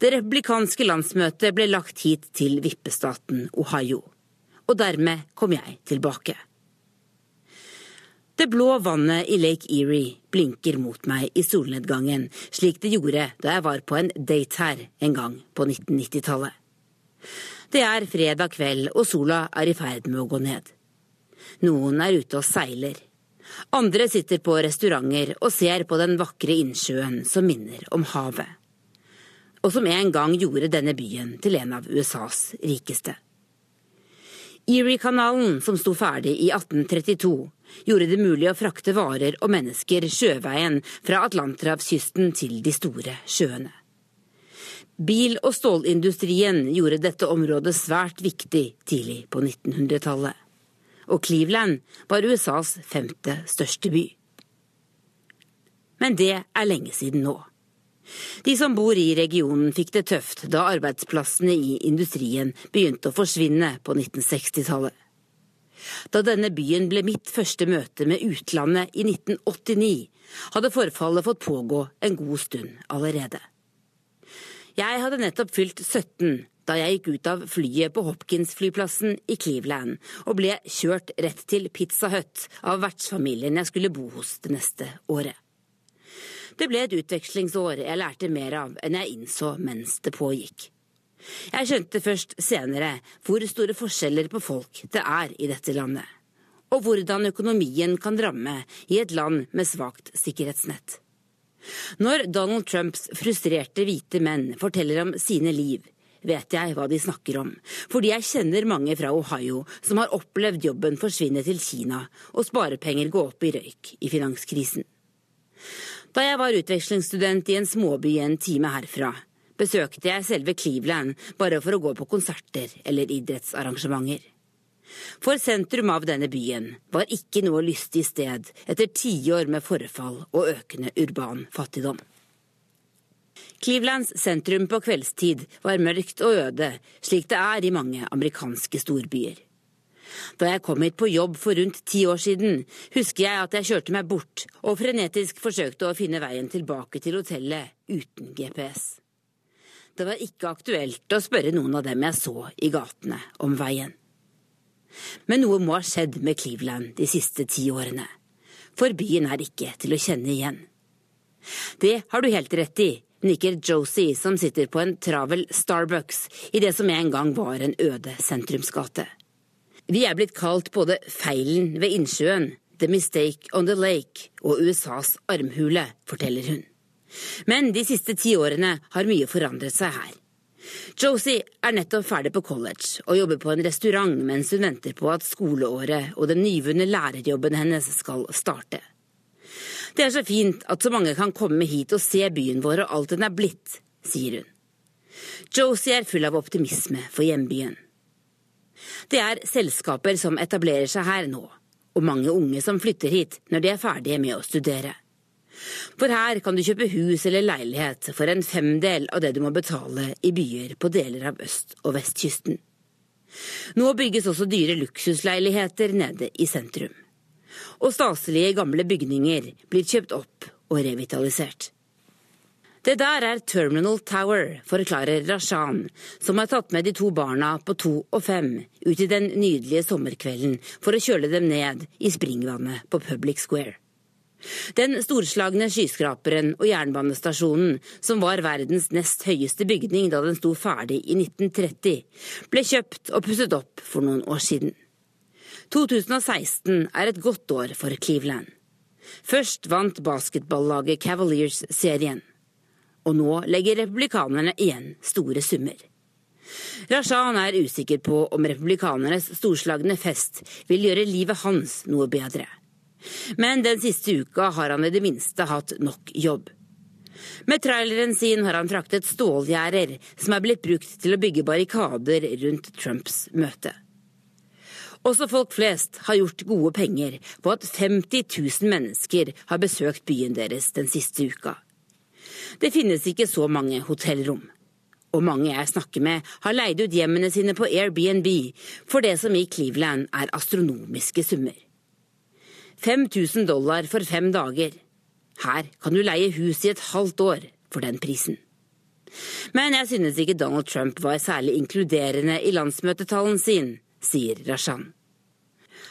det republikanske landsmøtet ble lagt hit til vippestaten Ohio. Og dermed kom jeg tilbake. Det blå vannet i Lake Erie blinker mot meg i solnedgangen, slik det gjorde da jeg var på en date her en gang på 1990-tallet. Det er fredag kveld, og sola er i ferd med å gå ned. Noen er ute og seiler. Andre sitter på restauranter og ser på den vakre innsjøen som minner om havet. Og som en gang gjorde denne byen til en av USAs rikeste. Erie-kanalen, som sto ferdig i 1832, gjorde det mulig å frakte varer og mennesker sjøveien fra Atlanterhavskysten til de store sjøene. Bil- og stålindustrien gjorde dette området svært viktig tidlig på 1900-tallet. Og Cleveland var USAs femte største by. Men det er lenge siden nå. De som bor i regionen fikk det tøft da arbeidsplassene i industrien begynte å forsvinne på 1960-tallet. Da denne byen ble mitt første møte med utlandet i 1989, hadde forfallet fått pågå en god stund allerede. Jeg hadde nettopp fylt 17 da jeg gikk ut av flyet på Hopkins-flyplassen i Cleveland og ble kjørt rett til Pizza Hut av vertsfamilien jeg skulle bo hos det neste året. Det ble et utvekslingsår jeg lærte mer av enn jeg innså mens det pågikk. Jeg skjønte først senere hvor store forskjeller på folk det er i dette landet, og hvordan økonomien kan ramme i et land med svakt sikkerhetsnett. Når Donald Trumps frustrerte hvite menn forteller om sine liv, vet jeg hva de snakker om, fordi jeg kjenner mange fra Ohio som har opplevd jobben forsvinne til Kina og sparepenger gå opp i røyk i finanskrisen. Da jeg var utvekslingsstudent i en småby en time herfra, besøkte jeg selve Cleveland bare for å gå på konserter eller idrettsarrangementer. For sentrum av denne byen var ikke noe lystig sted etter tiår med forfall og økende urban fattigdom. Clevelands sentrum på kveldstid var mørkt og øde, slik det er i mange amerikanske storbyer. Da jeg kom hit på jobb for rundt ti år siden, husker jeg at jeg kjørte meg bort og frenetisk forsøkte å finne veien tilbake til hotellet uten GPS. Det var ikke aktuelt å spørre noen av dem jeg så i gatene om veien. Men noe må ha skjedd med Cleveland de siste ti årene, for byen er ikke til å kjenne igjen. Det har du helt rett i, nikker Josie, som sitter på en travel Starbucks i det som en gang var en øde sentrumsgate. Vi er blitt kalt både Feilen ved innsjøen, The Mistake on the Lake og USAs armhule, forteller hun. Men de siste ti årene har mye forandret seg her. Josie er nettopp ferdig på college og jobber på en restaurant mens hun venter på at skoleåret og den nyvunne lærerjobben hennes skal starte. Det er så fint at så mange kan komme hit og se byen vår og alt den er blitt, sier hun. Josie er full av optimisme for hjembyen. Det er selskaper som etablerer seg her nå, og mange unge som flytter hit når de er ferdige med å studere. For her kan du kjøpe hus eller leilighet for en femdel av det du må betale i byer på deler av øst- og vestkysten. Nå bygges også dyre luksusleiligheter nede i sentrum. Og staselige gamle bygninger blir kjøpt opp og revitalisert. Det der er Terminal Tower, forklarer Rashan, som har tatt med de to barna på to og fem ut i den nydelige sommerkvelden for å kjøle dem ned i springvannet på Public Square. Den storslagne skyskraperen og jernbanestasjonen, som var verdens nest høyeste bygning da den sto ferdig i 1930, ble kjøpt og pusset opp for noen år siden. 2016 er et godt år for Cleveland. Først vant basketballaget Cavaliers serien og nå legger republikanerne igjen store summer. Rashan er usikker på om republikanernes storslagne fest vil gjøre livet hans noe bedre. Men den siste uka har han i det minste hatt nok jobb. Med traileren sin har han fraktet stålgjerder som er blitt brukt til å bygge barrikader rundt Trumps møte. Også folk flest har gjort gode penger på at 50 000 mennesker har besøkt byen deres den siste uka. Det finnes ikke så mange hotellrom. Og mange jeg snakker med, har leid ut hjemmene sine på Airbnb for det som i Cleveland er astronomiske summer. 5000 dollar for fem dager. Her kan du leie hus i et halvt år for den prisen. Men jeg synes ikke Donald Trump var særlig inkluderende i landsmøtetalen sin, sier Rashan.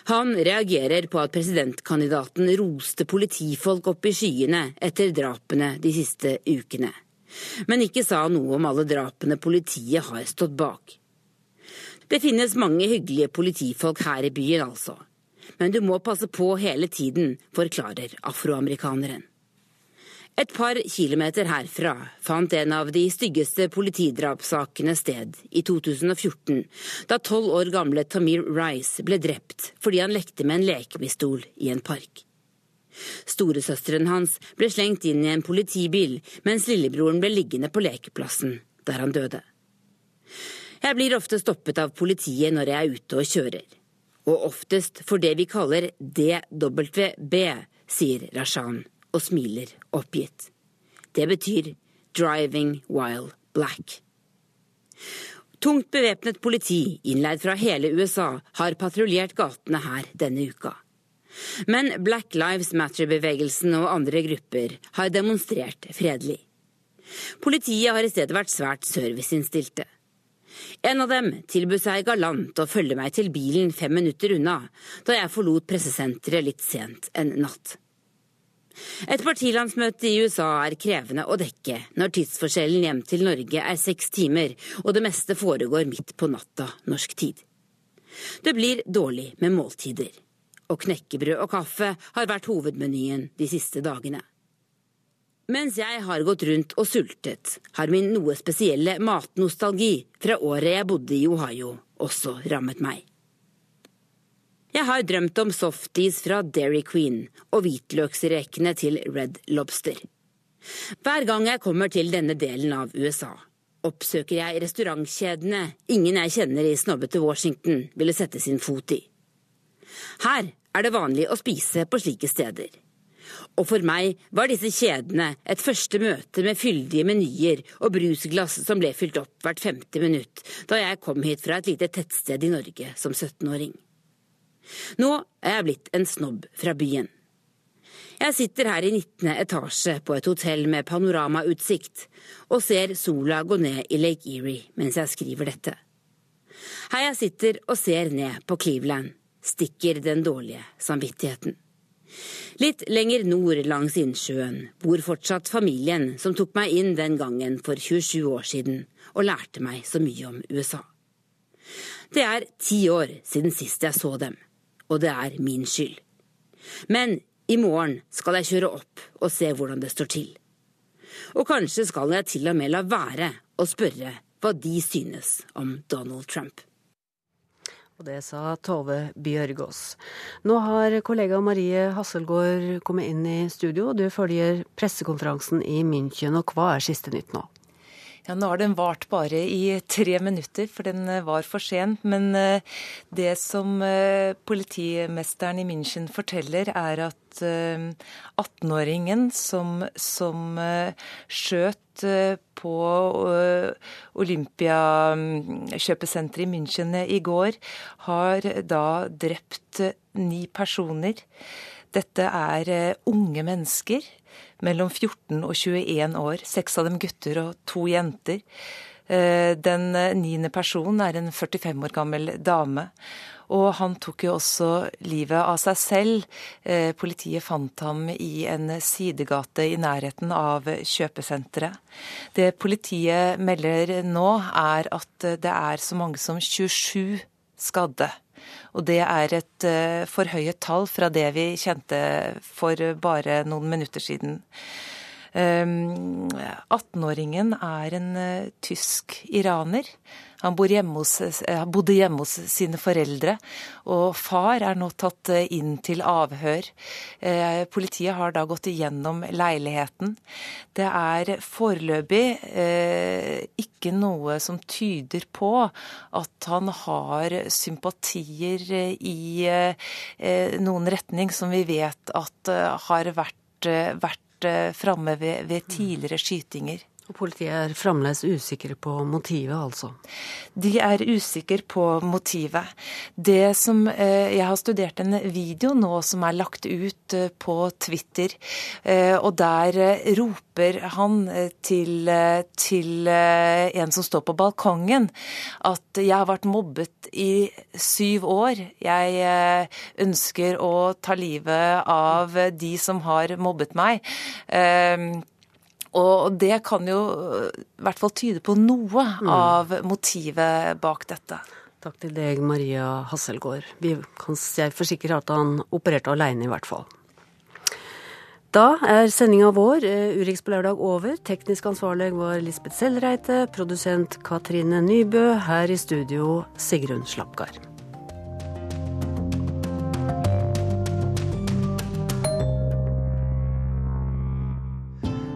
Han reagerer på at presidentkandidaten roste politifolk opp i skyene etter drapene de siste ukene, men ikke sa noe om alle drapene politiet har stått bak. Det finnes mange hyggelige politifolk her i byen, altså, men du må passe på hele tiden, forklarer afroamerikaneren. Et par kilometer herfra fant en av de styggeste politidrapssakene sted i 2014, da tolv år gamle Tamir Rice ble drept fordi han lekte med en lekepistol i en park. Storesøsteren hans ble slengt inn i en politibil, mens lillebroren ble liggende på lekeplassen, der han døde. Jeg blir ofte stoppet av politiet når jeg er ute og kjører. Og oftest for det vi kaller DWB, sier Rashan og smiler oppgitt. Det betyr driving while black. Tungt bevæpnet politi, innleid fra hele USA, har patruljert gatene her denne uka. Men Black Lives Matter-bevegelsen og andre grupper har demonstrert fredelig. Politiet har i stedet vært svært serviceinnstilte. En av dem tilbød seg galant å følge meg til bilen fem minutter unna, da jeg forlot pressesenteret litt sent en natt. Et partilandsmøte i USA er krevende å dekke når tidsforskjellen hjem til Norge er seks timer, og det meste foregår midt på natta norsk tid. Det blir dårlig med måltider, og knekkebrød og kaffe har vært hovedmenyen de siste dagene. Mens jeg har gått rundt og sultet, har min noe spesielle matnostalgi fra året jeg bodde i Ohio, også rammet meg. Jeg har drømt om softis fra Dairy Queen og hvitløksrekene til Red Lobster. Hver gang jeg kommer til denne delen av USA, oppsøker jeg restaurantkjedene ingen jeg kjenner i snobbete Washington ville sette sin fot i. Her er det vanlig å spise på slike steder. Og for meg var disse kjedene et første møte med fyldige menyer og brusglass som ble fylt opp hvert femte minutt da jeg kom hit fra et lite tettsted i Norge som 17-åring. Nå er jeg blitt en snobb fra byen. Jeg sitter her i 19. etasje på et hotell med panoramautsikt og ser sola gå ned i Lake Erie mens jeg skriver dette. Her jeg sitter og ser ned på Cleveland, stikker den dårlige samvittigheten. Litt lenger nord langs innsjøen bor fortsatt familien som tok meg inn den gangen for 27 år siden og lærte meg så mye om USA. Det er ti år siden sist jeg så dem og det er min skyld. Men i morgen skal jeg kjøre opp og se hvordan det står til. Og kanskje skal jeg til og med la være å spørre hva de synes om Donald Trump. Og det sa Tove Bjørgaas. Nå har kollega Marie Hasselgaard kommet inn i studio. Du følger pressekonferansen i München, og hva er siste nytt nå? Ja, Nå har den vart bare i tre minutter, for den eh, var for sen. Men eh, det som eh, politimesteren i München forteller, er at 18-åringen som, som skjøt på Olympiakjøpesenteret i München i går, har da drept ni personer. Dette er unge mennesker mellom 14 og 21 år. Seks av dem gutter og to jenter. Eh, den niende personen er en 45 år gammel dame. Og han tok jo også livet av seg selv. Eh, politiet fant ham i en sidegate i nærheten av kjøpesenteret. Det politiet melder nå, er at det er så mange som 27 skadde. Og det er et uh, forhøyet tall fra det vi kjente for bare noen minutter siden. 18-åringen ehm, er en uh, tysk iraner. Han hjemme hos, uh, bodde hjemme hos sine foreldre, og far er nå tatt inn til avhør. Politiet har da gått igjennom leiligheten. Det er foreløpig ikke noe som tyder på at han har sympatier i noen retning som vi vet at har vært, vært vært framme ved, ved tidligere skytinger. Og Politiet er fremdeles usikre på motivet, altså? De er usikre på motivet. Det som eh, Jeg har studert en video nå som er lagt ut eh, på Twitter, eh, og der roper han til, til en som står på balkongen, at 'jeg har vært mobbet i syv år'. Jeg ønsker å ta livet av de som har mobbet meg'. Og det kan jo i hvert fall tyde på noe mm. av motivet bak dette. Takk til deg, Maria Hasselgaard. Vi kan jeg forsikre at han opererte alene, i hvert fall. Da er sendinga vår eh, Urix på lørdag over. Teknisk ansvarlig var Lisbeth Sellreite, produsent Katrine Nybø, her i studio Sigrun Slapgard.